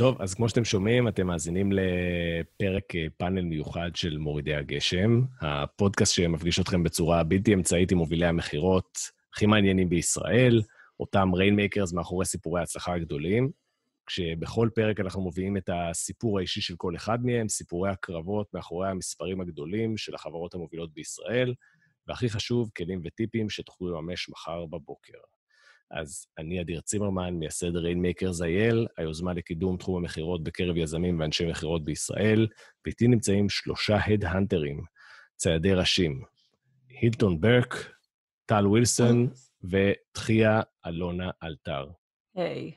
טוב, אז כמו שאתם שומעים, אתם מאזינים לפרק אה, פאנל מיוחד של מורידי הגשם, הפודקאסט שמפגיש אתכם בצורה בלתי אמצעית עם מובילי המכירות הכי מעניינים בישראל, אותם rainmakers מאחורי סיפורי ההצלחה הגדולים, כשבכל פרק אנחנו מביאים את הסיפור האישי של כל אחד מהם, סיפורי הקרבות מאחורי המספרים הגדולים של החברות המובילות בישראל, והכי חשוב, כלים וטיפים שתוכלו לממש מחר בבוקר. אז אני אדיר צימרמן, מייסד Rainmakers IL, היוזמה לקידום תחום המכירות בקרב יזמים ואנשי מכירות בישראל, ואיתי נמצאים שלושה הדהנטרים, ציידי ראשים, הילטון ברק, טל ווילסון ותחיה אלונה אלתר. היי.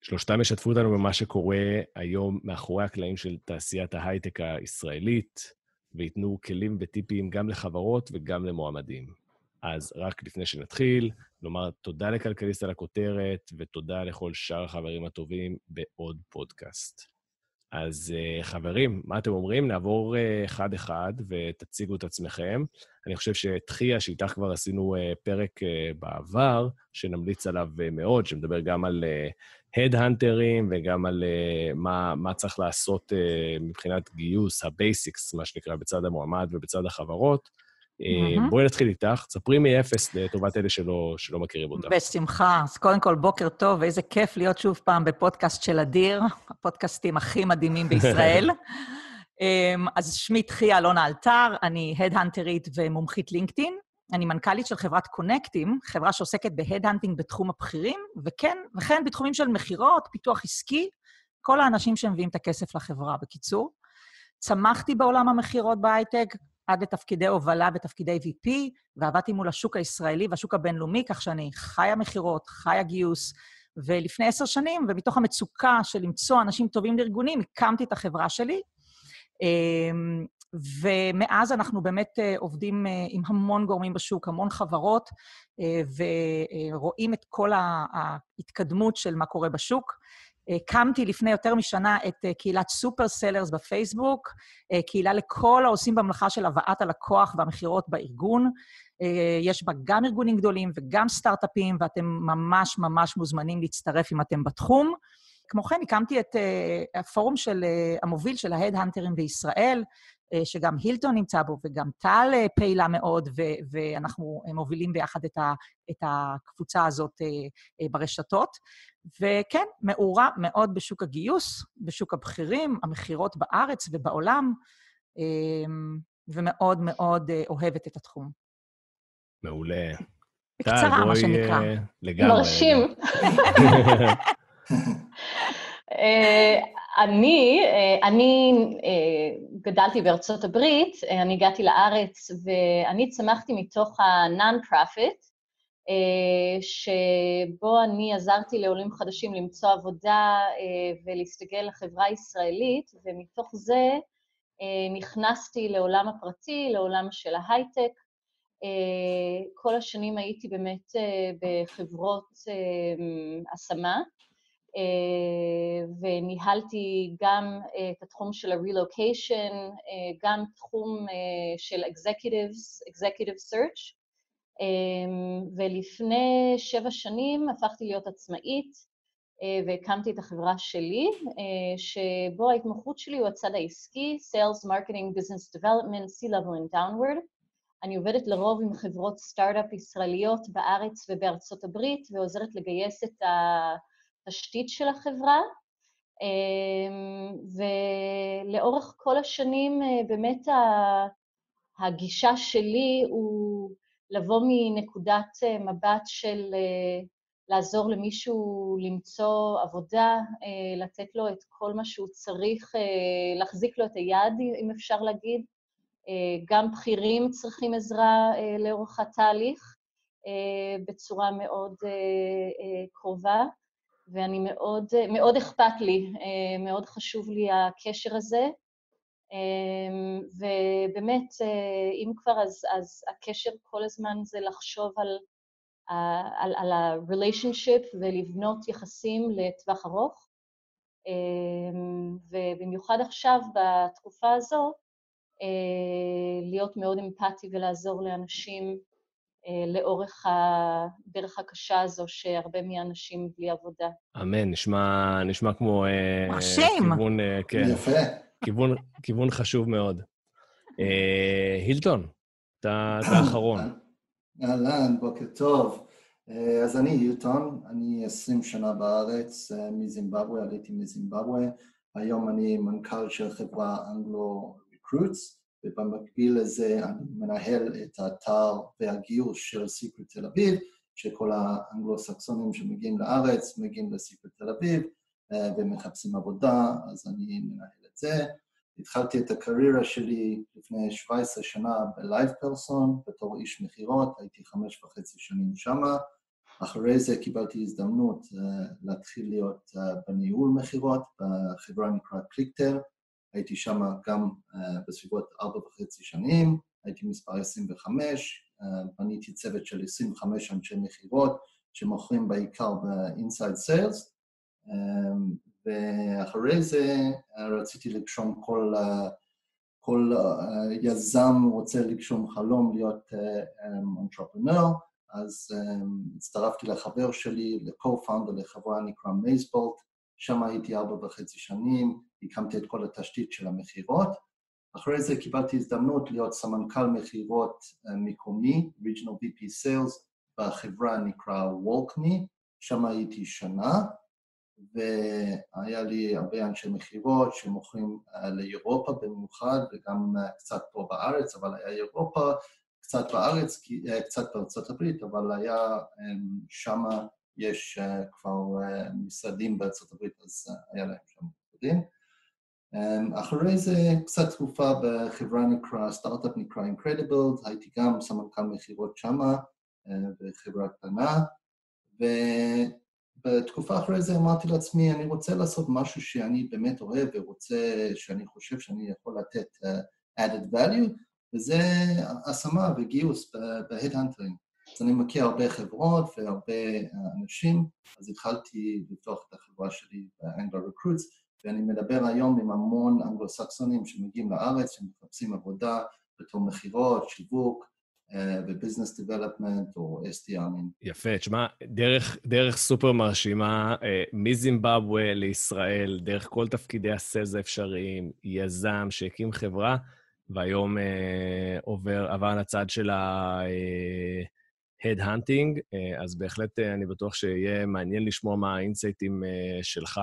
שלושתם ישתפו אותנו במה שקורה היום מאחורי הקלעים של תעשיית ההייטק הישראלית, וייתנו כלים וטיפים גם לחברות וגם למועמדים. אז רק לפני שנתחיל, נאמר תודה לכלכליסט על הכותרת, ותודה לכל שאר החברים הטובים בעוד פודקאסט. אז אה, חברים, מה אתם אומרים? נעבור אה, אחד-אחד ותציגו את עצמכם. אני חושב שתחיה, שאיתך כבר עשינו אה, פרק בעבר, שנמליץ עליו מאוד, שמדבר גם על הדהנטרים וגם על מה, מה צריך לעשות מבחינת גיוס, ה basics, מה שנקרא, בצד המועמד ובצד החברות. מהמם. בואי נתחיל איתך, ספרי מאפס לטובת אלה שלא, שלא מכירים אותך. בשמחה. אז קודם כל, בוקר טוב, ואיזה כיף להיות שוב פעם בפודקאסט של אדיר, הפודקאסטים הכי מדהימים בישראל. אמ, אז שמי תחיה אלונה אלתר, אני הדהנטרית ומומחית LinkedIn. אני מנכ"לית של חברת קונקטים, חברה שעוסקת ב headhunting בתחום הבכירים, וכן, וכן בתחומים של מכירות, פיתוח עסקי, כל האנשים שמביאים את הכסף לחברה, בקיצור. צמחתי בעולם המכירות בהייטק, עד לתפקידי הובלה ותפקידי VP, ועבדתי מול השוק הישראלי והשוק הבינלאומי, כך שאני חיה מכירות, חיה גיוס, ולפני עשר שנים, ומתוך המצוקה של למצוא אנשים טובים לארגונים, הקמתי את החברה שלי. אמ, ומאז אנחנו באמת אה, עובדים אה, עם המון גורמים בשוק, המון חברות, אה, ורואים את כל ההתקדמות של מה קורה בשוק. הקמתי לפני יותר משנה את אה, קהילת סופר סלרס בפייסבוק, אה, קהילה לכל העושים במלאכה של הבאת הלקוח והמכירות בארגון. אה, יש בה גם ארגונים גדולים וגם סטארט-אפים, ואתם ממש ממש מוזמנים להצטרף אם אתם בתחום. כמו כן, הקמתי את אה, הפורום של אה, המוביל של ההד-הנטרים בישראל, אה, שגם הילטון נמצא בו וגם טל אה, פעילה מאוד, ו- ואנחנו אה, מובילים ביחד את, ה- את הקבוצה הזאת אה, אה, ברשתות. וכן, מעורה מאוד בשוק הגיוס, בשוק הבכירים, המכירות בארץ ובעולם, ומאוד מאוד אה, אוהבת את התחום. מעולה. בקצרה, מה שנקרא. אה, לגמרי. מרשים. אני, אה, אני אה, גדלתי בארצות הברית, אה, אני הגעתי לארץ ואני צמחתי מתוך ה-non-profit, שבו אני עזרתי לעולים חדשים למצוא עבודה ולהסתגל לחברה הישראלית, ומתוך זה נכנסתי לעולם הפרטי, לעולם של ההייטק. כל השנים הייתי באמת בחברות השמה, וניהלתי גם אה, את התחום של ה-relocation, אה, גם תחום אה, של executives, executive search, אה, ולפני שבע שנים הפכתי להיות עצמאית אה, והקמתי את החברה שלי, אה, שבו ההתמחות שלי הוא הצד העסקי, Sales, Marketing, Business Development, C-Level and Downward. אני עובדת לרוב עם חברות סטארט-אפ ישראליות בארץ ובארצות הברית, ועוזרת לגייס את התשתית של החברה. אמ, ולאורך כל השנים אה, באמת הגישה שלי הוא לבוא מנקודת אה, מבט של אה, לעזור למישהו למצוא עבודה, לתת לו את כל מה שהוא צריך, להחזיק לו את היד, אם אפשר להגיד. גם בכירים צריכים עזרה לאורך התהליך בצורה מאוד קרובה. ואני מאוד, מאוד אכפת לי, מאוד חשוב לי הקשר הזה. ובאמת, אם כבר, אז, אז הקשר כל הזמן זה לחשוב על, על, על ה-relationship ולבנות יחסים לטווח ארוך. ובמיוחד עכשיו, בתקופה הזו, להיות מאוד אמפתי ולעזור לאנשים לאורך הדרך הקשה הזו, שהרבה מהאנשים בלי עבודה. אמן, נשמע, נשמע כמו... מרשים. כיוון, כן. יפה. כיוון, כיוון חשוב מאוד. הילטון, אתה האחרון. אהלן, בוקר טוב. אז אני הילטון, אני 20 שנה בארץ, מזימבבואה, עליתי מזימבבואה. היום אני מנכ"ל של חברה אנגלו ריקרוטס, ובמקביל לזה אני מנהל את האתר והגיוס של סיקרט תל אביב, שכל האנגלו-סקסונים שמגיעים לארץ מגיעים לסיקרט תל אביב ומחפשים עבודה, אז אני מנהל את זה. התחלתי את הקריירה שלי לפני 17 שנה ב LivePerson, בתור איש מכירות, הייתי חמש וחצי שנים שמה. אחרי זה קיבלתי הזדמנות אה, להתחיל להיות אה, בניהול מכירות, בחברה נקראת Clicktale. הייתי שם גם אה, בסביבות ארבע וחצי שנים, הייתי מספר 25, אה, בניתי צוות של 25 אנשי מכירות שמוכרים בעיקר ב-inside sales, um, ואחרי זה רציתי לגשום כל, כל יזם רוצה לגשום חלום להיות אנטרפרנר, אז הצטרפתי לחבר שלי, ל-co-founder לחברה נקרא מייסבולט, שם הייתי ארבע וחצי שנים, הקמתי את כל התשתית של המכירות. אחרי זה קיבלתי הזדמנות להיות סמנכ"ל מכירות מקומי, Regional VP Sales, בחברה נקרא וולקמי, שם הייתי שנה, והיה לי הרבה אנשי מכירות שמוכרים לאירופה במיוחד, וגם קצת פה בארץ, אבל היה אירופה, קצת בארץ, קצת בארצות הברית, אבל היה שם, יש כבר משרדים בארצות הברית, אז היה להם שם משרדים. אחרי זה קצת תקופה בחברה נקרא, סטארט-אפ נקרא Incredible, הייתי גם סמנכ"ל מכירות שמה, בחברה קטנה, ו... בתקופה אחרי זה אמרתי לעצמי, אני רוצה לעשות משהו שאני באמת אוהב ורוצה, שאני חושב שאני יכול לתת added value, וזה השמה וגיוס ב-headhunting. אז אני מכיר הרבה חברות והרבה אנשים, אז התחלתי לפתוח את החברה שלי ב-Anglo Recruits, ואני מדבר היום עם המון אנגלו-סקסונים שמגיעים לארץ, שמחפשים עבודה בתור מכירות, שיווק, בביזנס דיבלפמנט או SDRים. יפה, תשמע, דרך, דרך סופר מרשימה, מזימבבואה לישראל, דרך כל תפקידי הסלס האפשריים, יזם שהקים חברה, והיום אה, עובר, עבר לצד של ה-head-hunting, אה, אז בהחלט אה, אני בטוח שיהיה מעניין לשמוע מה האינסייטים אה, שלך.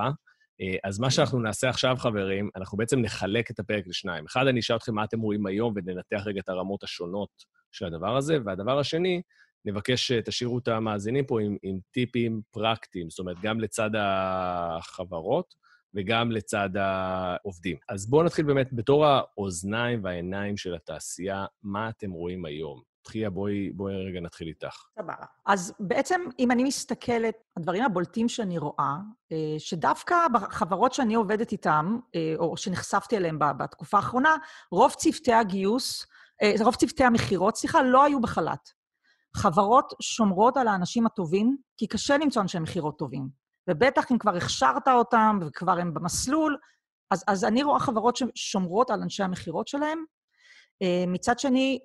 אז מה שאנחנו נעשה עכשיו, חברים, אנחנו בעצם נחלק את הפרק לשניים. אחד, אני אשאל אתכם מה אתם רואים היום וננתח רגע את הרמות השונות של הדבר הזה, והדבר השני, נבקש שתשאירו את המאזינים פה עם, עם טיפים פרקטיים, זאת אומרת, גם לצד החברות וגם לצד העובדים. אז בואו נתחיל באמת בתור האוזניים והעיניים של התעשייה, מה אתם רואים היום? תחיה, בואי, בואי רגע נתחיל איתך. סבבה. אז בעצם, אם אני מסתכלת, הדברים הבולטים שאני רואה, שדווקא בחברות שאני עובדת איתן, או שנחשפתי אליהן בתקופה האחרונה, רוב צוותי הגיוס, רוב צוותי המכירות, סליחה, לא היו בחל"ת. חברות שומרות על האנשים הטובים, כי קשה למצוא אנשי מכירות טובים. ובטח אם כבר הכשרת אותם וכבר הם במסלול, אז, אז אני רואה חברות ששומרות על אנשי המכירות שלהם. מצד שני,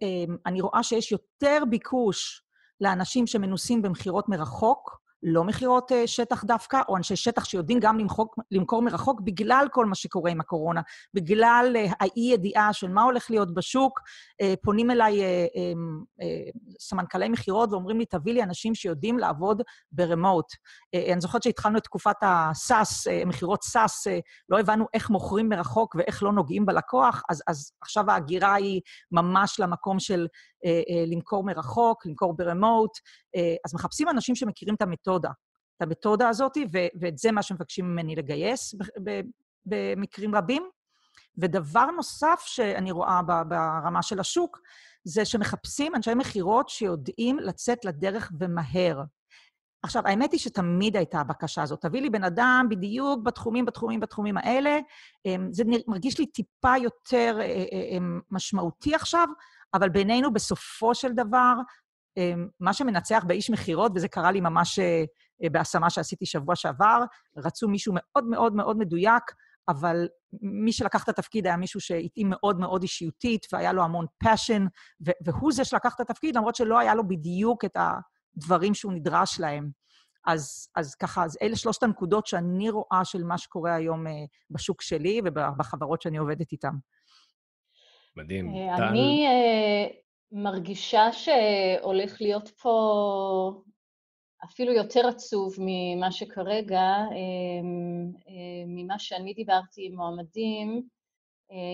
אני רואה שיש יותר ביקוש לאנשים שמנוסים במכירות מרחוק, לא מכירות שטח דווקא, או אנשי שטח שיודעים גם למחוק, למכור מרחוק, בגלל כל מה שקורה עם הקורונה, בגלל האי-ידיעה של מה הולך להיות בשוק. פונים אליי סמנכ"לי מכירות ואומרים לי, תביא לי אנשים שיודעים לעבוד ברמוט. אני זוכרת שהתחלנו את תקופת הסאס, מכירות סאס, לא הבנו איך מוכרים מרחוק ואיך לא נוגעים בלקוח, אז, אז עכשיו ההגירה היא ממש למקום של למכור מרחוק, למכור ברמוט. אז מחפשים אנשים שמכירים את המתודה, את המתודה הזאת, ואת זה מה שמבקשים ממני לגייס במקרים רבים. ודבר נוסף שאני רואה ברמה של השוק, זה שמחפשים אנשי מכירות שיודעים לצאת לדרך ומהר. עכשיו, האמת היא שתמיד הייתה הבקשה הזאת. תביא לי בן אדם בדיוק בתחומים, בתחומים, בתחומים האלה. זה מרגיש לי טיפה יותר אה, אה, אה, משמעותי עכשיו, אבל בינינו, בסופו של דבר, אמ, מה שמנצח באיש מכירות, וזה קרה לי ממש בהשמה שעשיתי שבוע שעבר, רצו מישהו מאוד מאוד מאוד מדויק, אבל מי שלקח את התפקיד היה מישהו שהתאים מאוד מאוד אישיותית, והיה לו המון passion, והוא זה שלקח את התפקיד, למרות שלא היה לו בדיוק את ה... דברים שהוא נדרש להם. אז, אז ככה, אז אלה שלושת הנקודות שאני רואה של מה שקורה היום uh, בשוק שלי ובחברות שאני עובדת איתן. מדהים. Uh, אני uh, מרגישה שהולך להיות פה אפילו יותר עצוב ממה שכרגע, um, uh, ממה שאני דיברתי עם מועמדים,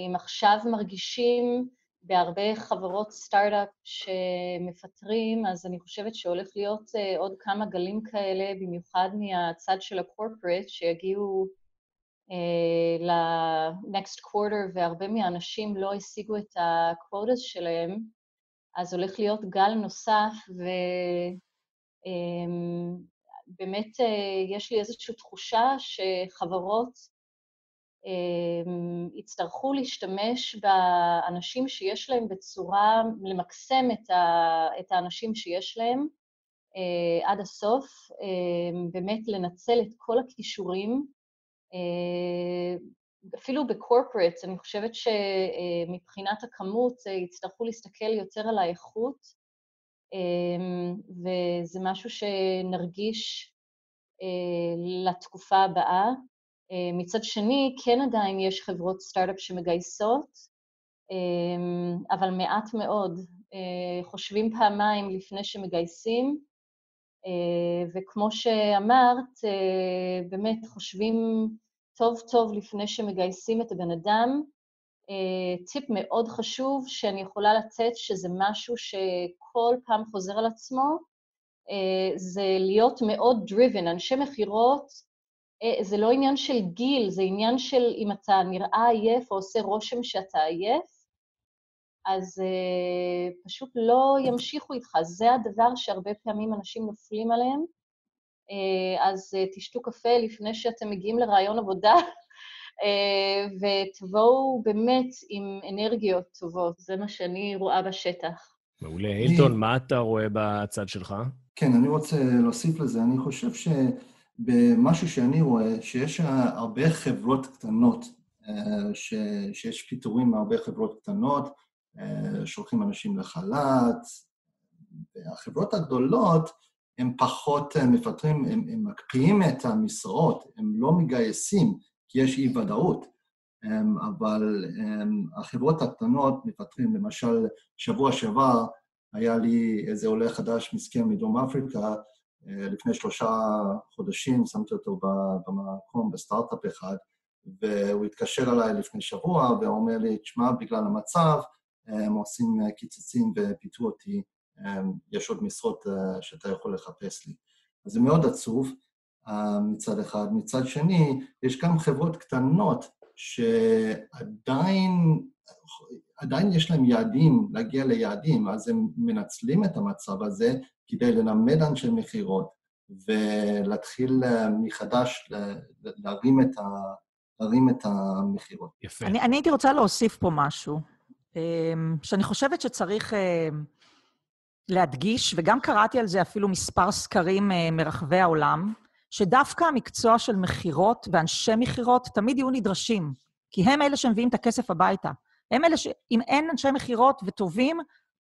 אם עכשיו מרגישים בהרבה חברות סטארט-אפ שמפטרים, אז אני חושבת שהולך להיות עוד כמה גלים כאלה, במיוחד מהצד של הקורפרט, שיגיעו uh, ל-next quarter והרבה מהאנשים לא השיגו את הקוודס שלהם, אז הולך להיות גל נוסף, ובאמת אמ, uh, יש לי איזושהי תחושה שחברות אמ, יצטרכו להשתמש באנשים שיש להם בצורה, למקסם את, ה, את האנשים שיש להם אה, עד הסוף, אה, באמת לנצל את כל הכישורים. אה, אפילו בקורפרט, אני חושבת שמבחינת הכמות יצטרכו להסתכל יותר על האיכות, וזה משהו שנרגיש לתקופה הבאה. אה, מצד שני, כן עדיין יש חברות סטארט-אפ שמגייסות, אה, אבל מעט מאוד. אה, חושבים פעמיים לפני שמגייסים, וכמו שאמרת, באמת חושבים טוב טוב לפני שמגייסים את הבן אדם. טיפ מאוד חשוב שאני יכולה לתת, שזה משהו שכל פעם חוזר על עצמו, זה להיות מאוד driven. אנשי מכירות אה, זה לא עניין של גיל, זה עניין של אם אתה נראה עייף או עושה רושם שאתה עייף, אז פשוט לא ימשיכו איתך. זה הדבר שהרבה פעמים אנשים נופלים עליהם. Uh, אז uh, תשתו קפה לפני שאתם מגיעים לרעיון עבודה, uh, ותבואו באמת עם אנרגיות טובות. זה מה שאני רואה בשטח. מעולה. הילטון, מה אתה רואה בצד שלך? כן, אני רוצה להוסיף לזה. אני חושב ש... במשהו שאני רואה, שיש הרבה חברות קטנות, אה, ש, שיש פיטורים מהרבה חברות קטנות, אה, שולחים אנשים לחל"ת, והחברות הגדולות הם פחות אה, מפטרים, הם, הם מקפיאים את המשרות, הם לא מגייסים, כי יש אי-ודאות. אבל החברות הקטנות מפטרים, למשל, שבוע שעבר היה לי איזה עולה חדש מסכן מדרום אפריקה, אה, לפני שלושה חודשים, שמתי אותו במקום, בסטארט-אפ אחד, והוא התקשר אליי לפני שבוע, והוא אומר לי, תשמע, בגלל המצב, הם עושים קיצוצים ופיתו אותי, יש עוד משרות אה, שאתה יכול לחפש לי. אז זה מאוד עצוב אה, מצד אחד. מצד שני, יש גם חברות קטנות שעדיין עדיין יש להם יעדים, להגיע ליעדים, אז הם מנצלים את המצב הזה כדי ללמד אנשי מכירות ולהתחיל אה, מחדש להרים את, את המכירות. יפה. אני, אני הייתי רוצה להוסיף פה משהו, אמ, שאני חושבת שצריך אה, להדגיש, וגם קראתי על זה אפילו מספר סקרים אה, מרחבי העולם, שדווקא המקצוע של מכירות ואנשי מכירות תמיד יהיו נדרשים, כי הם אלה שמביאים את הכסף הביתה. הם אלה ש... אם אין אנשי מכירות וטובים,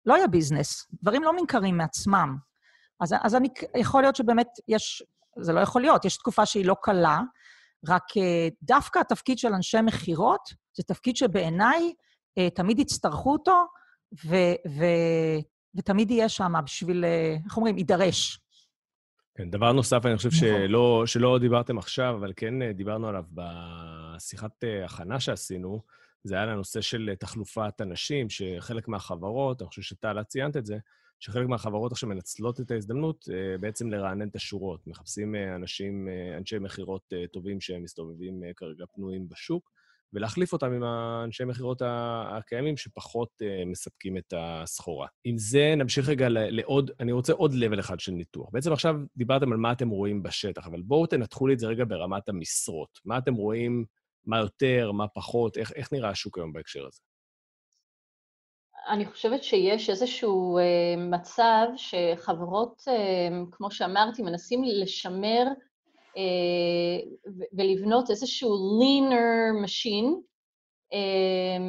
לא יהיה ביזנס. דברים לא נמכרים מעצמם. אז, אז אני, יכול להיות שבאמת יש, זה לא יכול להיות, יש תקופה שהיא לא קלה, רק אה, דווקא התפקיד של אנשי מכירות זה תפקיד שבעיניי אה, תמיד יצטרכו אותו, ו, ו, ותמיד יהיה שם בשביל, אה, איך אומרים, יידרש. כן, דבר נוסף, אני חושב נכון. שלא, שלא דיברתם עכשיו, אבל כן דיברנו עליו בשיחת הכנה שעשינו, זה היה לנושא של תחלופת אנשים, שחלק מהחברות, אני חושב שטלה ציינת את זה, שחלק מהחברות עכשיו מנצלות את ההזדמנות אה, בעצם לרענן את השורות. מחפשים אה, אנשים, אה, אנשי מכירות טובים שהם מסתובבים כרגע פנויים בשוק, ולהחליף אותם עם האנשי מכירות הקיימים שפחות uh, מספקים את הסחורה. עם זה נמשיך רגע לעוד, אני רוצה עוד level אחד של ניתוח. בעצם עכשיו דיברתם על מה אתם רואים בשטח, אבל בואו תנתחו לי את זה רגע ברמת המשרות. מה אתם רואים, מה יותר, מה פחות, איך, איך נראה השוק היום בהקשר הזה? אני חושבת שיש איזשהו uh, מצב שחברות, uh, כמו שאמרתי, מנסים לשמר ולבנות איזשהו leaner machine, uh,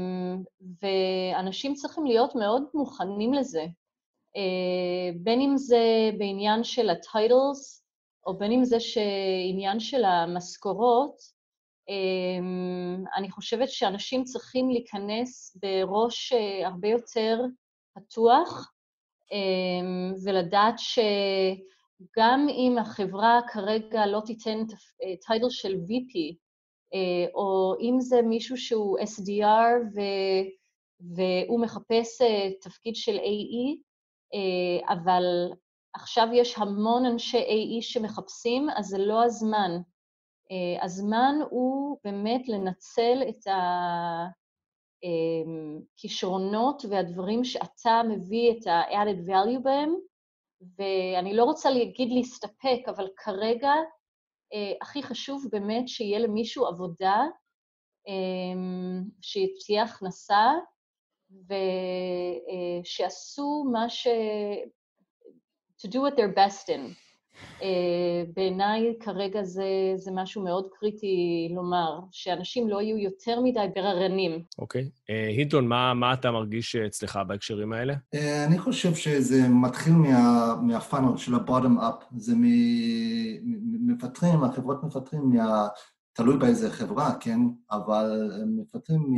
ואנשים צריכים להיות מאוד מוכנים לזה. Uh, בין אם זה בעניין של ה-titles, או בין אם זה עניין של המשכורות, אמ, אני חושבת שאנשים צריכים להיכנס בראש אה, הרבה יותר פתוח, אמ, ולדעת שגם אם החברה כרגע לא תיתן טייטל אה, של VP, אה, או אם זה מישהו שהוא SDR ו... והוא מחפש תפקיד של AE, אבל עכשיו יש המון אנשי AE שמחפשים, אז זה לא הזמן. אה, הזמן הוא באמת לנצל את הכישרונות והדברים שאתה מביא את ה-added value בהם, ואני לא רוצה להגיד להסתפק, אבל כרגע אה, הכי חשוב באמת שיהיה למישהו עבודה, אמ, שתהיה הכנסה, ושיעשו אה, מה ש... to do what they're best in. Uh, בעיניי כרגע זה, זה משהו מאוד קריטי לומר, שאנשים לא יהיו יותר מדי בררנים. אוקיי. Okay. אה, uh, הינטון, מה, מה אתה מרגיש אצלך בהקשרים האלה? Uh, אני חושב שזה מתחיל מה, מהפאנל של ה-bottom up. זה מ, מפתחים, החברות מפתחים מה... תלוי באיזה חברה, כן? אבל הם מפתחים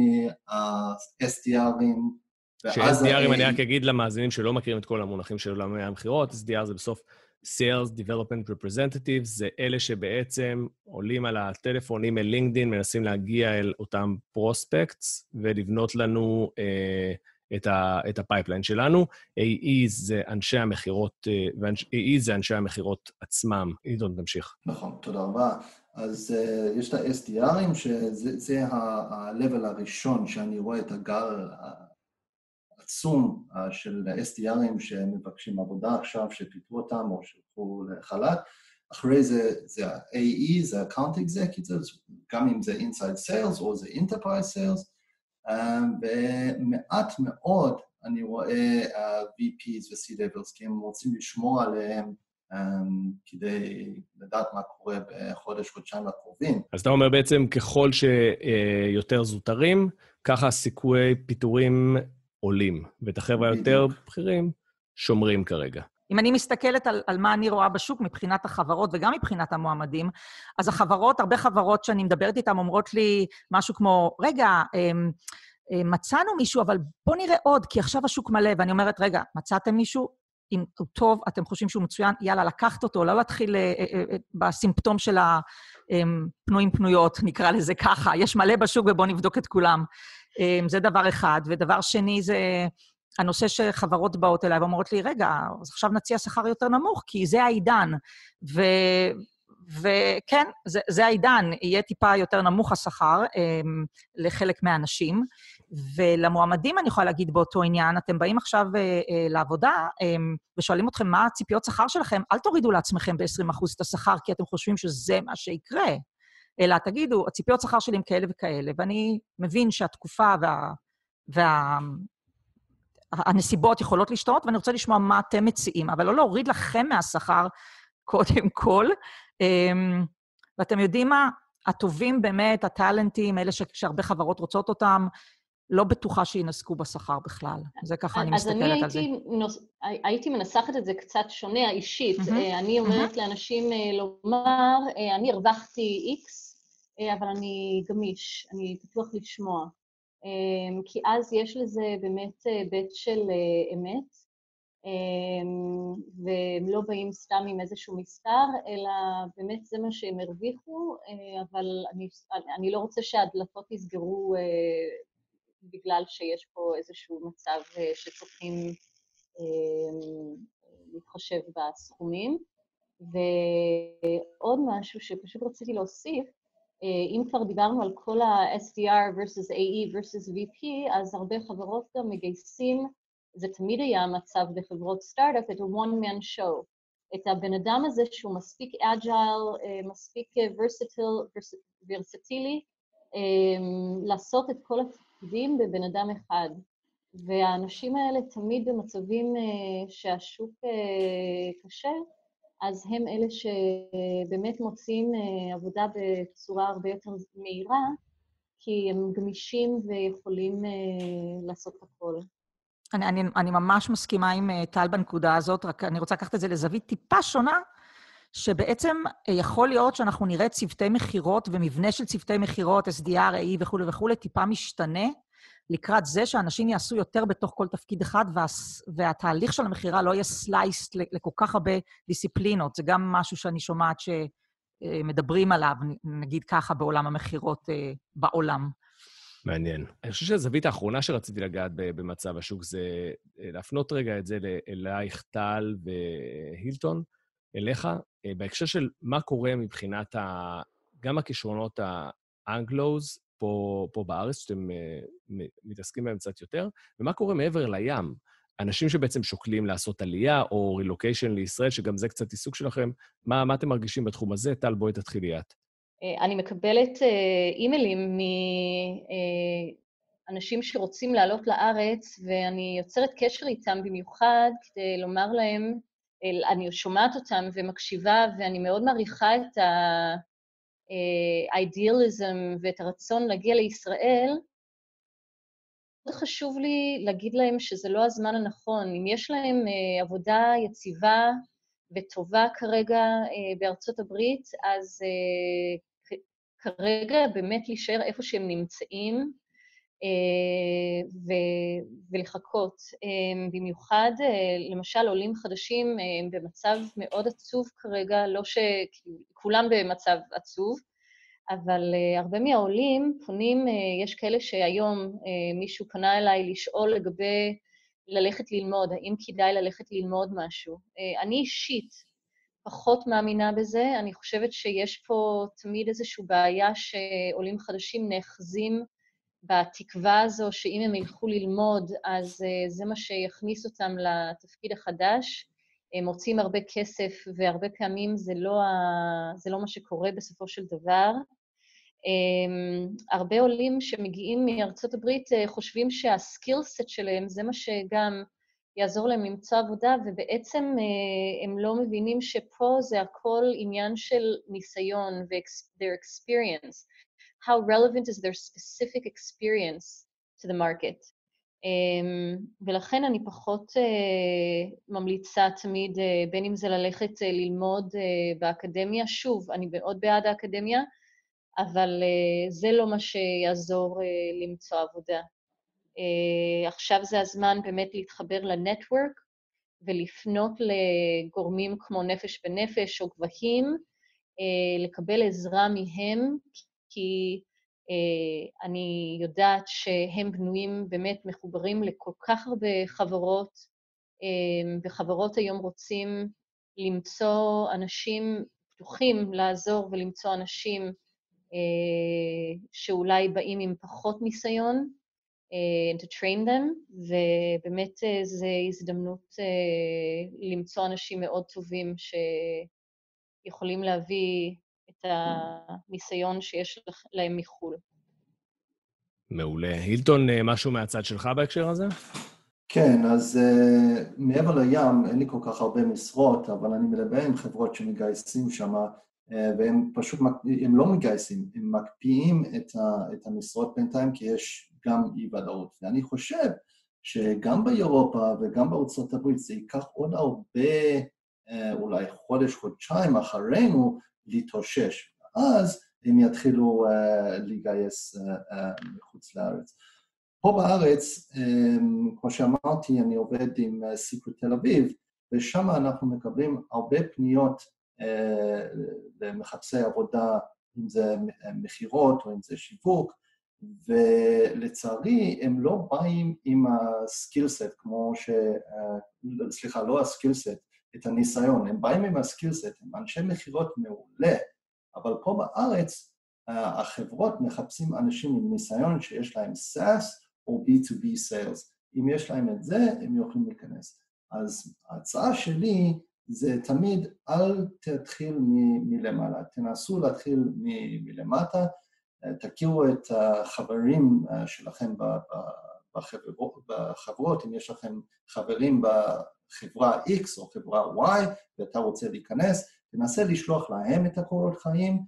מה-SDRים, ש-SDRים, אני רק אגיד למאזינים שלא מכירים את כל המונחים של עולמי המכירות, SDR זה בסוף Sales Development Representatives זה אלה שבעצם עולים על הטלפון, עם לינקדין, מנסים להגיע אל אותם prospects ולבנות לנו אה, את, ה, את ה-pipeline שלנו. AE זה אנשי המכירות, אה, ו-AE זה אנשי המכירות עצמם. עידון, תמשיך. נכון, תודה רבה. אז uh, יש את ה-SDRים, שזה ה-level הראשון שאני רואה את הגל עצום uh, של SDRים שמבקשים עבודה עכשיו, שפיתרו אותם או שהלכו לחל"ת. אחרי זה זה ה-AE, זה ה-Account Executives, גם אם זה Inside Sales או זה Enterprise Sales, um, ומעט מאוד אני רואה uh, VPs ו-C-Levels, כי הם רוצים לשמור עליהם כדי לדעת מה קורה בחודש, חודשיים הקרובים. אז אתה אומר בעצם, ככל שיותר זוטרים, ככה סיכויי פיטורים עולים, ואת החבר'ה היותר בכירים שומרים כרגע. אם אני מסתכלת על, על מה אני רואה בשוק מבחינת החברות וגם מבחינת המועמדים, אז החברות, הרבה חברות שאני מדברת איתן אומרות לי משהו כמו, רגע, אמ, אמ, מצאנו מישהו, אבל בואו נראה עוד, כי עכשיו השוק מלא. ואני אומרת, רגע, מצאתם מישהו? אם הוא טוב, אתם חושבים שהוא מצוין, יאללה, לקחת אותו, לא להתחיל אה, אה, אה, בסימפטום של הפנויים אמ, פנויות, נקרא לזה ככה. יש מלא בשוק ובואו נבדוק את כולם. אמ, זה דבר אחד. ודבר שני זה הנושא שחברות באות אליי ואומרות לי, רגע, אז עכשיו נציע שכר יותר נמוך, כי זה העידן. ו... וכן, זה, זה העידן, יהיה טיפה יותר נמוך השכר אמ, לחלק מהאנשים. ולמועמדים אני יכולה להגיד באותו עניין, אתם באים עכשיו אה, אה, לעבודה אמ, ושואלים אתכם מה הציפיות שכר שלכם, אל תורידו לעצמכם ב-20% את השכר כי אתם חושבים שזה מה שיקרה. אלא תגידו, הציפיות שכר שלי הם כאלה וכאלה, ואני מבין שהתקופה וה... וה... יכולות להשתנות, ואני רוצה לשמוע מה אתם מציעים, אבל לא להוריד לכם מהשכר קודם כל. אמ, ואתם יודעים מה? הטובים באמת, הטאלנטים, אלה שהרבה חברות רוצות אותם, לא בטוחה שינסקו בשכר בכלל. זה ככה אני מסתכלת על זה. אז אני. הייתי מנסחת את זה קצת שונה, אישית. Mm-hmm. אני אומרת mm-hmm. לאנשים אה, לומר, אה, אני הרווחתי X, אבל אני גמיש, אני פתוח לשמוע. כי אז יש לזה באמת היבט של אמת, והם לא באים סתם עם איזשהו מספר, אלא באמת זה מה שהם הרוויחו, אבל אני, אני לא רוצה שהדלתות יסגרו בגלל שיש פה איזשהו מצב שצריכים להתחשב בסכומים. ועוד משהו שפשוט רציתי להוסיף, אם כבר דיברנו על כל ה-SDR versus AE versus VP, אז הרבה חברות גם מגייסים, זה תמיד היה המצב בחברות סטארט-אפ, את ה-one man show. את הבן אדם הזה שהוא מספיק אג'ייל, מספיק ורסטילי, לעשות את כל התפקידים בבן אדם אחד. והאנשים האלה תמיד במצבים שהשוק קשה, אז הם אלה שבאמת מוצאים עבודה בצורה הרבה יותר מהירה, כי הם גמישים ויכולים לעשות הכל. אני, אני, אני ממש מסכימה עם טל בנקודה הזאת, רק אני רוצה לקחת את זה לזווית טיפה שונה, שבעצם יכול להיות שאנחנו נראה צוותי מכירות ומבנה של צוותי מכירות, SDR, AE וכולי וכולי, טיפה משתנה, לקראת זה שאנשים יעשו יותר בתוך כל תפקיד אחד, וה, והתהליך של המכירה לא יהיה סלייסט לכל כך הרבה דיסציפלינות. זה גם משהו שאני שומעת שמדברים עליו, נגיד ככה, בעולם המכירות בעולם. מעניין. אני חושב שהזווית האחרונה שרציתי לגעת במצב השוק זה להפנות רגע את זה אלייך, טל והילטון, אליך, בהקשר של מה קורה מבחינת ה... גם הכישרונות האנגלוז פה, פה בארץ, שאתם מתעסקים בהם קצת יותר, ומה קורה מעבר לים. אנשים שבעצם שוקלים לעשות עלייה או רילוקיישן לישראל, שגם זה קצת עיסוק שלכם, מה, מה אתם מרגישים בתחום הזה? טל, בואי תתחילי את. אני מקבלת אימיילים מאנשים שרוצים לעלות לארץ, ואני יוצרת קשר איתם במיוחד כדי לומר להם, אני שומעת אותם ומקשיבה, ואני מאוד מעריכה את האידיאליזם ואת הרצון להגיע לישראל. מאוד חשוב לי להגיד להם שזה לא הזמן הנכון. אם יש להם עבודה יציבה וטובה כרגע בארצות הברית, אז כרגע באמת להישאר איפה שהם נמצאים ולחכות. במיוחד, למשל, עולים חדשים הם במצב מאוד עצוב כרגע, לא שכולם במצב עצוב, אבל הרבה מהעולים פונים, יש כאלה שהיום מישהו פנה אליי לשאול לגבי ללכת ללמוד, האם כדאי ללכת ללמוד משהו. אני אישית, פחות מאמינה בזה. אני חושבת שיש פה תמיד איזושהי בעיה שעולים חדשים נאחזים בתקווה הזו שאם הם ילכו ללמוד, אז זה מה שיכניס אותם לתפקיד החדש. הם מוצאים הרבה כסף, והרבה פעמים זה לא, ה... זה לא מה שקורה בסופו של דבר. הרבה עולים שמגיעים מארצות הברית חושבים שהסקילסט שלהם זה מה שגם יעזור להם למצוא עבודה, ובעצם הם לא מבינים שפה זה הכל עניין של ניסיון ו-their experience. How relevant is their specific experience to the market. ולכן אני פחות ממליצה תמיד, בין אם זה ללכת ללמוד באקדמיה, שוב, אני מאוד בעד האקדמיה, אבל זה לא מה שיעזור למצוא עבודה. עכשיו זה הזמן באמת להתחבר לנטוורק ולפנות לגורמים כמו נפש בנפש או גבהים, לקבל עזרה מהם, כי uh, אני יודעת שהם בנויים באמת מחוברים לכל כך הרבה חברות, uh, וחברות היום רוצים למצוא אנשים פתוחים לעזור ולמצוא אנשים uh, שאולי באים עם פחות ניסיון, to train them, ובאמת זו הזדמנות למצוא אנשים מאוד טובים שיכולים להביא את הניסיון שיש להם מחו"ל. מעולה. הילטון, משהו מהצד שלך בהקשר הזה? כן, אז uh, מעבר לים אין לי כל כך הרבה משרות, אבל אני מדבר עם חברות שמגייסים שם, uh, והם פשוט, הם לא מגייסים, הם מקפיאים את, ה, את המשרות בינתיים, כי יש גם אי-ודאות. ואני חושב שגם באירופה וגם בארצות הברית זה ייקח עוד הרבה, אולי חודש, חודשיים אחרינו, להתאושש. אז הם יתחילו uh, לגייס uh, uh, מחוץ לארץ. פה בארץ, um, כמו שאמרתי, אני עובד עם סיקרט תל אביב, ושם אנחנו מקבלים הרבה פניות uh, למחפשי עבודה, אם זה מכירות או אם זה שיווק, ולצערי הם לא באים עם הסקילסט כמו ש... סליחה, לא הסקילסט, את הניסיון, הם באים עם הסקילסט, הם אנשי מכירות מעולה, אבל פה בארץ החברות מחפשים אנשים עם ניסיון שיש להם SaaS או B2B Sales. אם יש להם את זה, הם יכולים להיכנס. אז ההצעה שלי זה תמיד אל תתחיל מלמעלה, תנסו להתחיל מלמטה, תכירו את החברים שלכם בחברות, אם יש לכם חברים בחברה X או חברה Y ואתה רוצה להיכנס, תנסה לשלוח להם את הקורות חיים,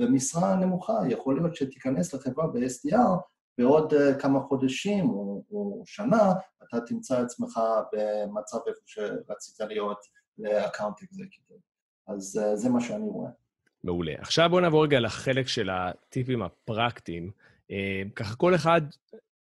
במשרה נמוכה, יכול להיות שתיכנס לחברה ב-SDR בעוד כמה חודשים או, או שנה, אתה תמצא עצמך במצב איפה שרצית להיות ל-account executive. אז זה מה שאני רואה. מעולה. עכשיו בואו נעבור רגע לחלק של הטיפים הפרקטיים. ככה כל אחד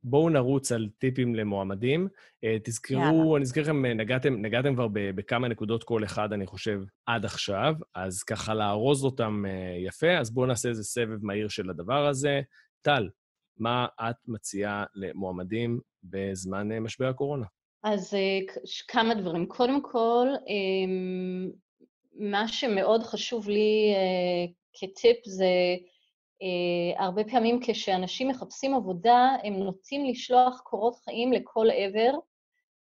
בואו נרוץ על טיפים למועמדים. אה, תזכרו, יאללה. אני אזכיר לכם, נגעתם, נגעתם כבר בכמה נקודות כל אחד, אני חושב, עד עכשיו, אז ככה לארוז אותם אה, יפה, אז בואו נעשה איזה סבב מהיר של הדבר הזה. טל, מה את מציעה למועמדים בזמן אה, משבר הקורונה? אז כמה דברים. קודם כל, אמ, מה שמאוד חשוב לי כטיפ זה הרבה פעמים כשאנשים מחפשים עבודה, הם נוטים לשלוח קורות חיים לכל עבר,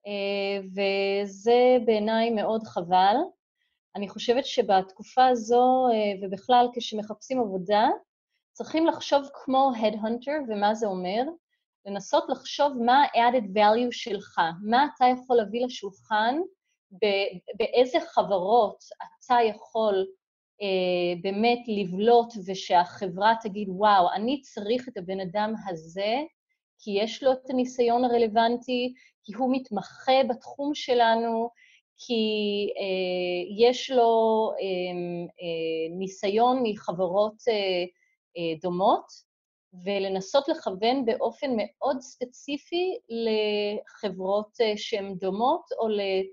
uh, וזה בעיניי מאוד חבל. אני חושבת שבתקופה הזו, uh, ובכלל כשמחפשים עבודה, צריכים לחשוב כמו Headhunter, ומה זה אומר? לנסות לחשוב מה ה-added value שלך, מה אתה יכול להביא לשולחן, באיזה חברות אתה יכול באמת לבלוט ושהחברה תגיד, וואו, אני צריך את הבן אדם הזה, כי יש לו את הניסיון הרלוונטי, כי הוא מתמחה בתחום שלנו, כי אה, יש לו אה, אה, ניסיון מחברות אה, אה, דומות, ולנסות לכוון באופן מאוד ספציפי לחברות אה, שהן דומות או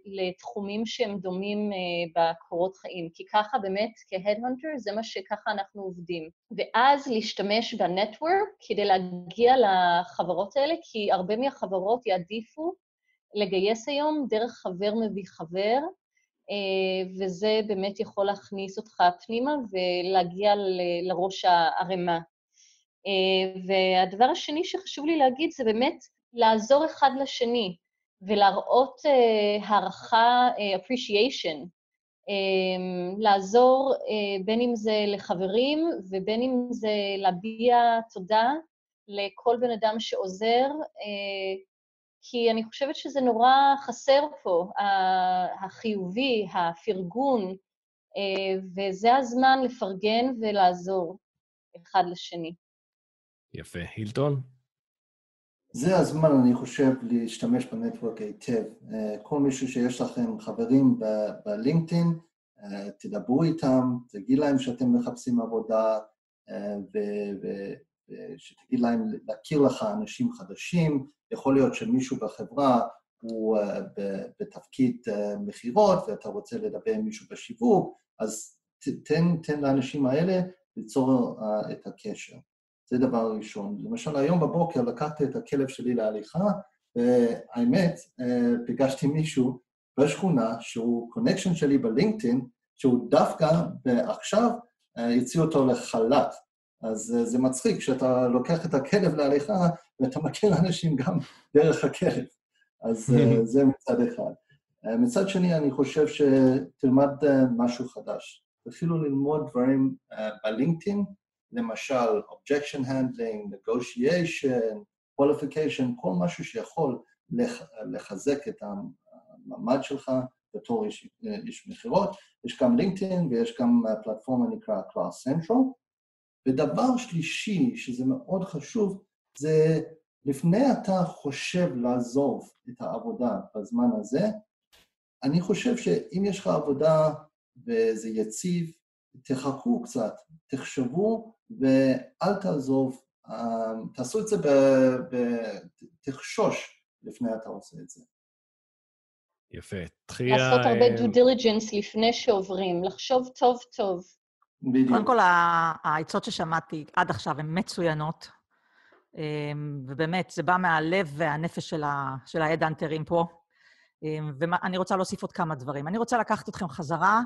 לתחומים שהם דומים אה, בקורות חיים, כי ככה באמת כ-Headhunter זה מה שככה אנחנו עובדים. ואז להשתמש בנטוורק כדי להגיע לחברות האלה, כי הרבה מהחברות יעדיפו לגייס היום דרך חבר מביא חבר, אה, וזה באמת יכול להכניס אותך פנימה ולהגיע לראש הערימה. אה, והדבר השני שחשוב לי להגיד זה באמת לעזור אחד לשני ולהראות uh, הערכה, uh, appreciation, um, לעזור בין אם זה לחברים ובין אם זה להביע תודה לכל בן אדם שעוזר, כי אני חושבת שזה נורא חסר פה, החיובי, הפרגון, וזה הזמן לפרגן ולעזור אחד לשני. יפה. הילטון? זה הזמן, אני חושב, להשתמש בנטוורק היטב. אה, כל מישהו שיש לכם חברים בלינקדאין, אה, תדברו איתם, תגיד להם שאתם מחפשים עבודה, אה, ושתגיד להם להכיר לך אנשים חדשים. יכול להיות שמישהו בחברה הוא בתפקיד מכירות ואתה רוצה לדבר עם מישהו בשיווק, אז תן, תן לאנשים האלה ליצור את הקשר. זה דבר ראשון. למשל, היום בבוקר לקחתי את הכלב שלי להליכה, והאמת, אה, פגשתי מישהו בשכונה שהוא קונקשן שלי בלינקדאין, שהוא דווקא עכשיו הציע אה, אותו לחל"ת. אז אה, זה מצחיק שאתה לוקח את הכלב להליכה ואתה מכיר אנשים גם דרך הכלב. אז זה מצד אחד. מצד שני, אני חושב שתלמד משהו חדש. תתחילו ללמוד דברים בלינקדאין, למשל objection handling, negotiation, qualification, כל משהו שיכול לח, לחזק את המעמד שלך בתור איש, איש מכירות. יש גם לינקדאין ויש גם פלטפורמה נקרא Class Central. ודבר שלישי, שזה מאוד חשוב, זה לפני אתה חושב לעזוב את העבודה בזמן הזה, אני חושב שאם יש לך עבודה וזה יציב, תחכו קצת, תחשבו ואל תעזוב, אמ, תעשו את זה, ב, ב, תחשוש לפני אתה עושה את זה. יפה. תחייה... לעשות הרבה דו דיליג'נס לפני שעוברים, לחשוב טוב טוב. בדיוק. קודם כל, העצות ששמעתי עד עכשיו הן מצוינות, אמ, ובאמת, זה בא מהלב והנפש של ההדאנטרים פה. אמ, ואני רוצה להוסיף עוד כמה דברים. אני רוצה לקחת אתכם חזרה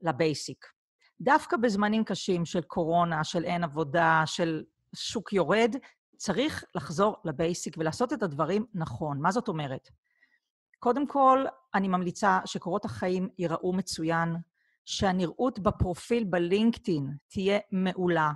לבייסיק. דווקא בזמנים קשים של קורונה, של אין עבודה, של שוק יורד, צריך לחזור לבייסיק ולעשות את הדברים נכון. מה זאת אומרת? קודם כל, אני ממליצה שקורות החיים ייראו מצוין, שהנראות בפרופיל בלינקדאין תהיה מעולה.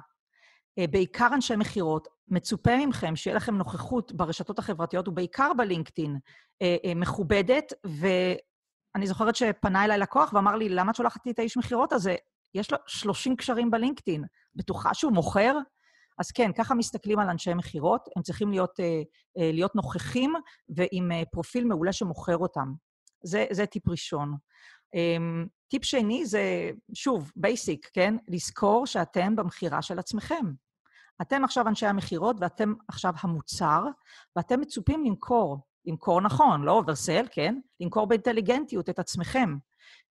אה, בעיקר אנשי מכירות, מצופה מכם שיהיה לכם נוכחות ברשתות החברתיות, ובעיקר בלינקדאין, אה, אה, מכובדת, ואני זוכרת שפנה אליי לקוח ואמר לי, למה את שולחת לי את האיש מכירות הזה? יש לו 30 קשרים בלינקדאין. בטוחה שהוא מוכר? אז כן, ככה מסתכלים על אנשי מכירות, הם צריכים להיות, להיות נוכחים ועם פרופיל מעולה שמוכר אותם. זה, זה טיפ ראשון. אמ, טיפ שני זה, שוב, basic, כן? לזכור שאתם במכירה של עצמכם. אתם עכשיו אנשי המכירות ואתם עכשיו המוצר, ואתם מצופים למכור. למכור נכון, לא oversell, כן? למכור באינטליגנטיות את עצמכם.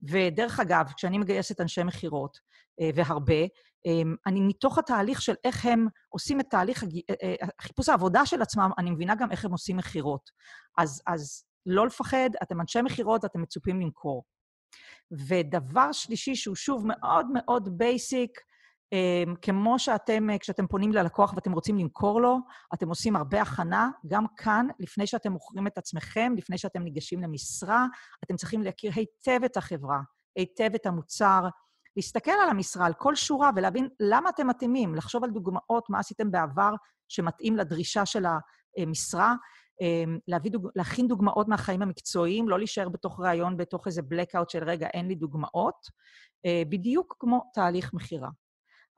ודרך אגב, כשאני מגייסת אנשי מכירות, אה, והרבה, אמ, אני מתוך התהליך של איך הם עושים את תהליך אה, אה, חיפוש העבודה של עצמם, אני מבינה גם איך הם עושים מכירות. אז, אז לא לפחד, אתם אנשי מכירות, אתם מצופים למכור. ודבר שלישי, שהוא שוב מאוד מאוד בייסיק, כמו שאתם, אה, כשאתם פונים ללקוח ואתם רוצים למכור לו, אתם עושים הרבה הכנה, גם כאן, לפני שאתם מוכרים את עצמכם, לפני שאתם ניגשים למשרה, אתם צריכים להכיר היטב את החברה, היטב את המוצר, להסתכל על המשרה, על כל שורה, ולהבין למה אתם מתאימים, לחשוב על דוגמאות, מה עשיתם בעבר שמתאים לדרישה של המשרה, אמ, להביא דוג... להכין דוגמאות מהחיים המקצועיים, לא להישאר בתוך ראיון, בתוך איזה blackout של רגע, אין לי דוגמאות, אה, בדיוק כמו תהליך מכירה.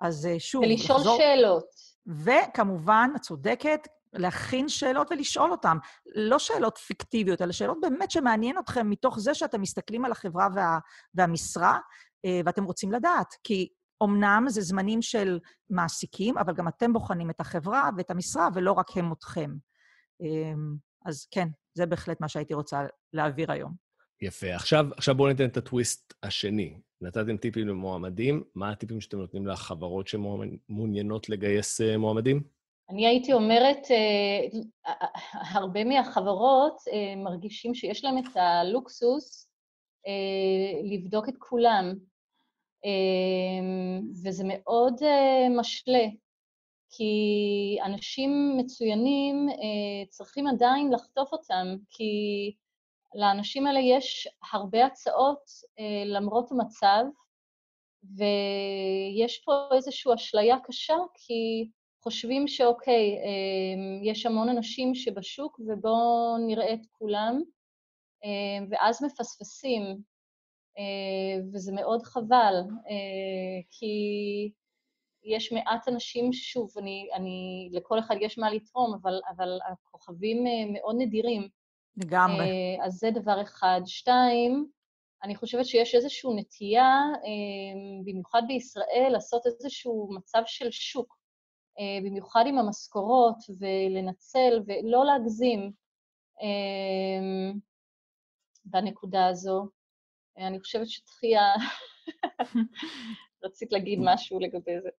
אז אה, שוב, ולשאול לחזור... שאלות. וכמובן, את צודקת, להכין שאלות ולשאול אותן. לא שאלות פיקטיביות, אלא שאלות באמת שמעניין אתכם מתוך זה שאתם מסתכלים על החברה וה... והמשרה, אה, ואתם רוצים לדעת. כי אמנם זה זמנים של מעסיקים, אבל גם אתם בוחנים את החברה ואת המשרה, ולא רק הם אתכם. אמ, אז כן, זה בהחלט מה שהייתי רוצה להעביר היום. יפה. עכשיו, עכשיו בואו ניתן את הטוויסט השני. נתתם טיפים למועמדים, מה הטיפים שאתם נותנים לחברות שמעוניינות לגייס אה, מועמדים? אני הייתי אומרת, אה, הרבה מהחברות אה, מרגישים שיש להם את הלוקסוס לבדוק את כולם, וזה מאוד משלה. כי אנשים מצוינים צריכים עדיין לחטוף אותם, כי לאנשים האלה יש הרבה הצעות אה, למרות המצב, ויש פה איזושהי אשליה קשה, כי חושבים שאוקיי, אה, יש המון אנשים שבשוק ובואו נראה את כולם, אה, ואז מפספסים, וזה מאוד חבל, כי יש מעט אנשים, שוב, אני, אני, לכל אחד יש מה לתרום, אבל, אבל הכוכבים מאוד נדירים. לגמרי. אה, אז זה דבר אחד. שתיים, אני חושבת שיש איזושהי נטייה, אה, במיוחד בישראל, לעשות איזשהו מצב של שוק, במיוחד עם המשכורות, ולנצל ולא להגזים בנקודה הזו. אני חושבת שתחייה, רצית להגיד משהו לגבי זה.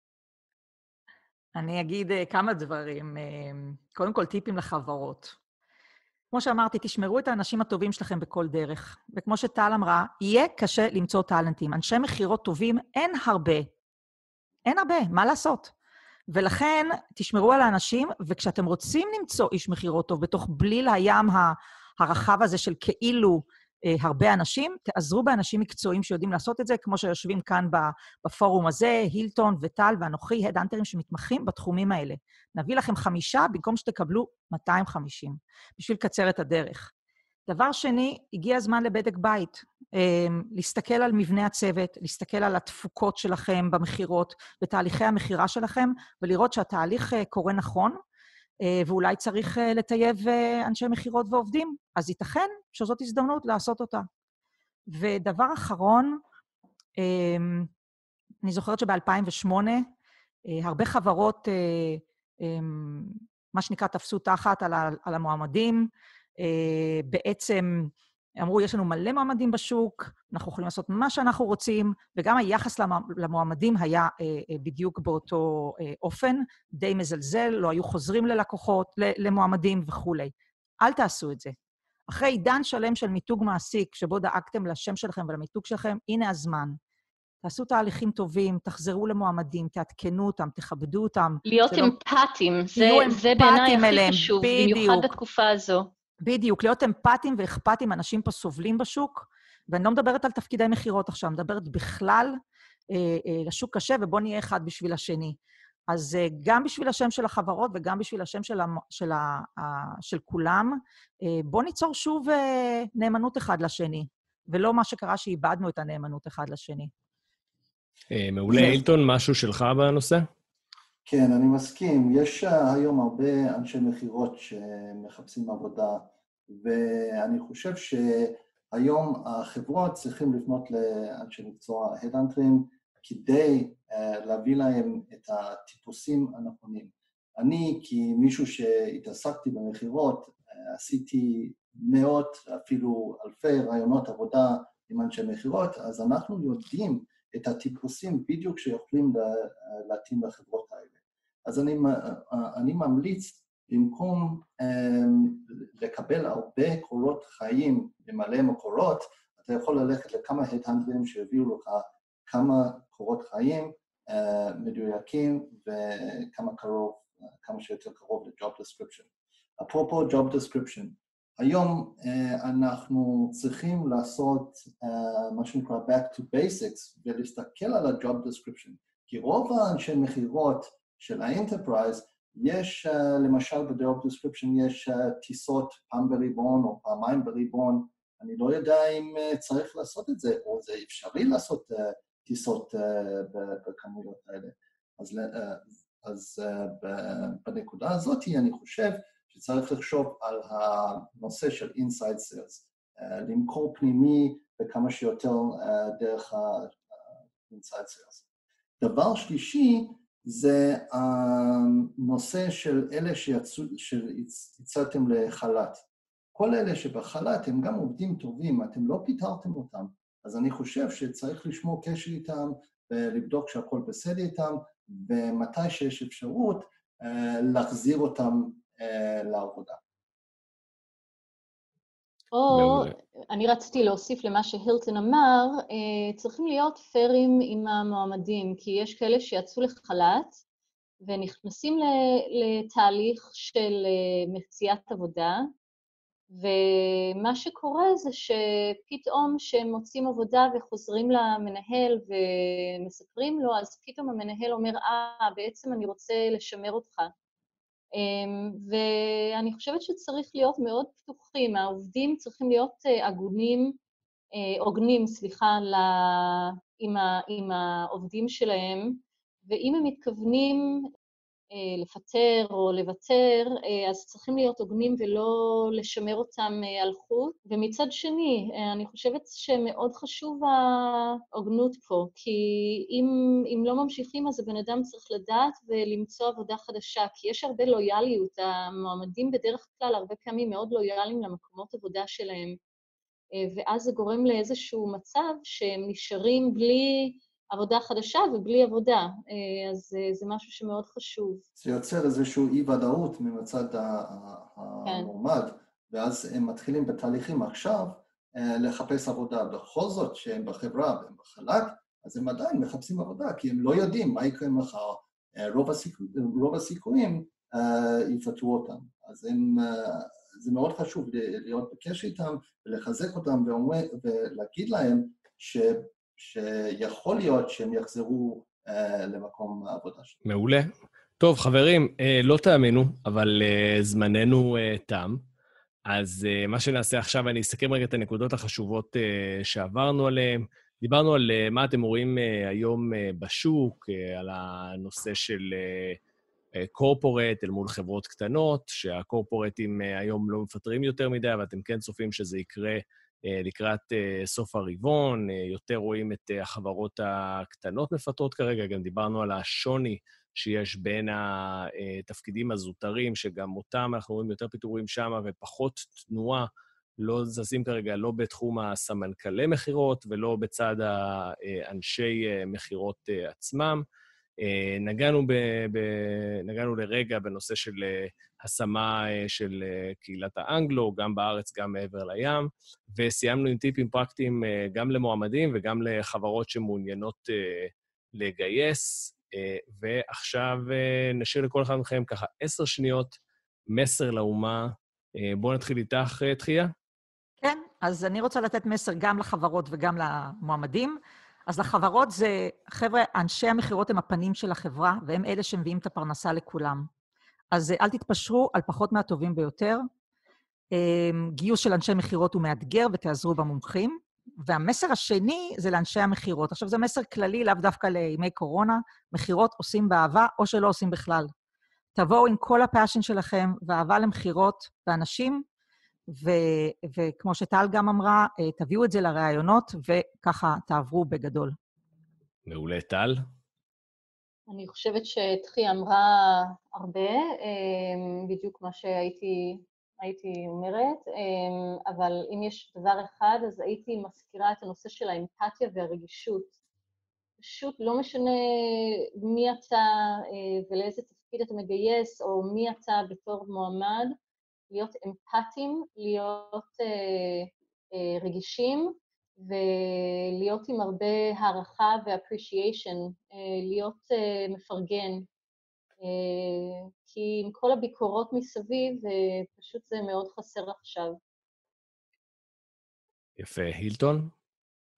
אני אגיד אה, כמה דברים. אה, קודם כל, טיפים לחברות. כמו שאמרתי, תשמרו את האנשים הטובים שלכם בכל דרך. וכמו שטל אמרה, יהיה קשה למצוא טאלנטים. אנשי מכירות טובים אין הרבה. אין הרבה, מה לעשות? ולכן, תשמרו על האנשים, וכשאתם רוצים למצוא איש מכירות טוב בתוך בליל הים הרחב הזה של כאילו הרבה אנשים, תעזרו באנשים מקצועיים שיודעים לעשות את זה, כמו שיושבים כאן בפורום הזה, הילטון וטל ואנוכי, הדאנטרים שמתמחים בתחומים האלה. נביא לכם חמישה במקום שתקבלו 250, בשביל לקצר את הדרך. דבר שני, הגיע הזמן לבדק בית. אה, להסתכל על מבנה הצוות, להסתכל על התפוקות שלכם במכירות, בתהליכי המכירה שלכם, ולראות שהתהליך אה, קורה נכון, אה, ואולי צריך אה, לטייב אה, אנשי מכירות ועובדים, אז ייתכן שזאת הזדמנות לעשות אותה. ודבר אחרון, אמ, אני זוכרת שב-2008 הרבה חברות, אמ, מה שנקרא, תפסו תחת על המועמדים, בעצם אמרו, יש לנו מלא מועמדים בשוק, אנחנו יכולים לעשות מה שאנחנו רוצים, וגם היחס למועמדים היה אה, אה, בדיוק באותו אה, אופן, די מזלזל, לא היו חוזרים ללקוחות, למועמדים וכולי. אל תעשו את זה. אחרי עידן שלם של מיתוג מעסיק, שבו דאגתם לשם שלכם ולמיתוג שלכם, הנה הזמן. תעשו תהליכים טובים, תחזרו למועמדים, תעדכנו אותם, תכבדו אותם. להיות לא- אמפתיים, זה, זה בעיניי הכי חשוב. במיוחד בתקופה הזו. בדיוק, להיות אמפתיים ואכפתיים, אנשים פה סובלים בשוק, ואני לא מדברת על תפקידי מכירות עכשיו, אני מדברת בכלל, אה, אה, לשוק קשה, ובואו נהיה אחד בשביל השני. אז אה, גם בשביל השם של החברות וגם בשביל השם של, המ, של, ה, ה, של כולם, אה, בואו ניצור שוב אה, נאמנות אחד לשני, ולא מה שקרה שאיבדנו את הנאמנות אחד לשני. אה, מעולה. אילטון, משהו שלך בנושא? כן, אני מסכים. יש אה, היום הרבה אנשי מכירות שמחפשים עבודה, ואני חושב שהיום החברות צריכים לפנות לאנשי מקצוע הדאנטרים כדי uh, להביא להם את הטיפוסים הנכונים. אני, כמישהו שהתעסקתי במכירות, uh, עשיתי מאות, אפילו אלפי רעיונות עבודה עם אנשי מכירות, אז אנחנו יודעים את הטיפוסים בדיוק שיכולים להתאים לחברות האלה. אז אני, אני ממליץ, במקום um, לקבל הרבה קורות חיים במלא מקורות, אתה יכול ללכת לכמה הדהנדרים שיביאו לך כמה קורות חיים uh, מדויקים וכמה קרוב, כמה שיותר קרוב ל-job description. אפרופו job description, היום אה, אנחנו צריכים לעשות אה, מה שנקרא back to basics ולהסתכל על ה-job description, כי רוב האנשי מכירות של ה-enterprise, יש אה, למשל ב-job description יש אה, טיסות פעם ברבעון או פעמיים ברבעון, אני לא יודע אם אה, צריך לעשות את זה, או זה אפשרי לעשות טיסות בכמויות האלה. אז, אז בנקודה הזאת אני חושב שצריך לחשוב על הנושא של inside uh, למכור פנימי וכמה שיותר דרך sales. דבר שלישי, זה הנושא של אלה שהצעתם לחל"ת. כל אלה שבחל"ת הם גם עובדים טובים, אתם לא פיטרתם אותם. אז אני חושב שצריך לשמור קשר איתם ולבדוק שהכל בסדר איתם, ומתי שיש אפשרות, להחזיר אותם לעבודה. או, אני רציתי להוסיף למה שהילטון אמר, צריכים להיות פיירים עם המועמדים, כי יש כאלה שיצאו לחל"ת ונכנסים לתהליך של מציאת עבודה, ומה שקורה זה שפתאום כשהם מוצאים עבודה וחוזרים למנהל ומספרים לו, אז פתאום המנהל אומר, אה, בעצם אני רוצה לשמר אותך. ואני חושבת שצריך להיות מאוד פתוחים, העובדים צריכים להיות הגונים, הוגנים, סליחה, עם העובדים שלהם, ואם הם מתכוונים לפטר או לוותר, אז צריכים להיות הוגנים ולא לשמר אותם על חוט. ומצד שני, אני חושבת שמאוד חשוב ההוגנות פה, כי אם, אם לא ממשיכים, אז הבן אדם צריך לדעת ולמצוא עבודה חדשה, כי יש הרבה לויאליות. המועמדים בדרך כלל הרבה פעמים מאוד לויאליים למקומות עבודה שלהם, ואז זה גורם לאיזשהו מצב שהם נשארים בלי... עבודה חדשה ובלי עבודה, אז זה משהו שמאוד חשוב. זה יוצר איזושהי אי-ודאות מצד המועמד, כן. ואז הם מתחילים בתהליכים עכשיו לחפש עבודה. בכל זאת שהם בחברה והם בחל"ת, אז הם עדיין מחפשים עבודה, כי הם לא יודעים מה יקרה מחר. רוב, הסיכו, רוב הסיכויים יפטרו אותם. אז הם, זה מאוד חשוב להיות בקשר איתם ולחזק אותם ולהגיד להם ש... שיכול להיות שהם יחזרו uh, למקום העבודה שלהם. מעולה. טוב, חברים, uh, לא תאמינו, אבל uh, זמננו תם. אז מה שנעשה עכשיו, אני אסכם רגע את הנקודות החשובות שעברנו עליהן. דיברנו על מה אתם רואים היום בשוק, על הנושא של קורפורט אל מול חברות קטנות, שהקורפורטים היום לא מפטרים יותר מדי, אבל אתם כן צופים שזה יקרה לקראת סוף הרבעון, יותר רואים את החברות הקטנות מפטרות כרגע, גם דיברנו על השוני שיש בין התפקידים הזוטרים, שגם אותם אנחנו רואים יותר פיטורים שם ופחות תנועה, לא זזים כרגע לא בתחום הסמנכלי מכירות ולא בצד האנשי מכירות עצמם. אה, נגענו, ב, ב, נגענו לרגע בנושא של אה, השמה אה, של קהילת האנגלו, גם בארץ, גם מעבר לים, וסיימנו עם טיפים פרקטיים גם למועמדים וגם לחברות שמעוניינות לגייס. ועכשיו נשאיר לכל אחד מכם ככה עשר שניות, מסר לאומה. בואו נתחיל איתך, תחייה. כן, אז אני רוצה לתת מסר גם לחברות וגם למועמדים. אז לחברות זה, חבר'ה, אנשי המכירות הם הפנים של החברה, והם אלה שמביאים את הפרנסה לכולם. אז אל תתפשרו על פחות מהטובים ביותר. אמ, גיוס של אנשי מכירות הוא מאתגר ותעזרו במומחים. והמסר השני זה לאנשי המכירות. עכשיו, זה מסר כללי, לאו דווקא לימי קורונה. מכירות עושים באהבה או שלא עושים בכלל. תבואו עם כל הפאשן שלכם ואהבה למכירות ואנשים, ו- וכמו שטל גם אמרה, אה, תביאו את זה לראיונות, וככה תעברו בגדול. מעולה. טל? אני חושבת שטחי אמרה הרבה, אה, בדיוק מה שהייתי הייתי אומרת, אה, אבל אם יש דבר אחד, אז הייתי מזכירה את הנושא של האמפתיה והרגישות. פשוט לא משנה מי אתה ולאיזה תפקיד אתה מגייס, או מי אתה בתור מועמד, להיות אמפתיים, להיות אה, אה, רגישים ולהיות עם הרבה הערכה ואפרישיישן, אה, להיות אה, מפרגן. אה, כי עם כל הביקורות מסביב, פשוט זה מאוד חסר עכשיו. יפה. הילטון?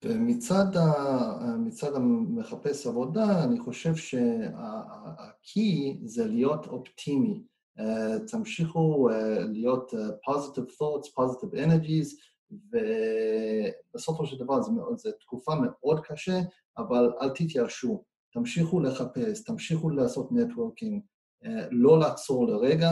מצד, ה, מצד המחפש עבודה, אני חושב שה-key זה להיות אופטימי. תמשיכו להיות positive thoughts, positive energies, ובסופו של דבר זו תקופה מאוד קשה, אבל אל תתייאשו. תמשיכו לחפש, תמשיכו לעשות נטוורקינג, לא לעצור לרגע,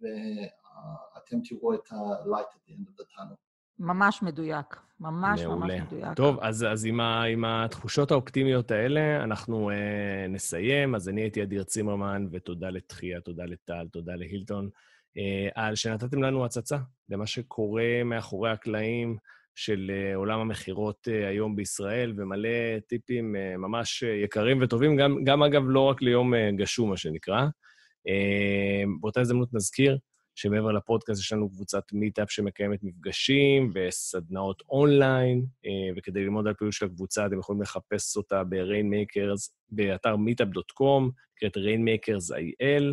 ואתם תראו את ה-light at the end of the tunnel. ממש מדויק. ממש מעולה. ממש מדויק. טוב, אז, אז עם, ה, עם התחושות האופטימיות האלה, אנחנו אה, נסיים. אז אני הייתי אדיר צימרמן, ותודה לתחייה, תודה לטל, תודה להילטון, אה, על שנתתם לנו הצצה למה שקורה מאחורי הקלעים של אה, עולם המכירות אה, היום בישראל, ומלא טיפים אה, ממש יקרים וטובים, גם, גם אגב, לא רק ליום אה, גשום, מה שנקרא. אה, באותה הזדמנות נזכיר שמעבר לפודקאסט יש לנו קבוצת מיטאפ שמקיימת מפגשים וסדנאות אונליין, אה, וכדי ללמוד על פעילות של הקבוצה אתם יכולים לחפש אותה ב-rainmakers, באתר meetup.com, נקראת rainmakers.il, אה,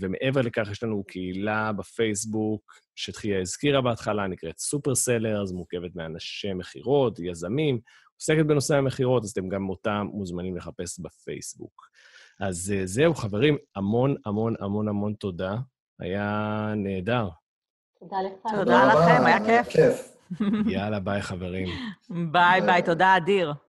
ומעבר לכך יש לנו קהילה בפייסבוק, שתחייה הזכירה בהתחלה, נקראת Super Sellers, מורכבת מאנשי מכירות, יזמים, עוסקת בנושא המכירות, אז אתם גם אותם מוזמנים לחפש בפייסבוק. אז אה, זהו, חברים, המון המון המון המון תודה. היה נהדר. תודה לך. תודה לכם, היה. כיף. יאללה, ביי, חברים. ביי ביי, תודה אדיר.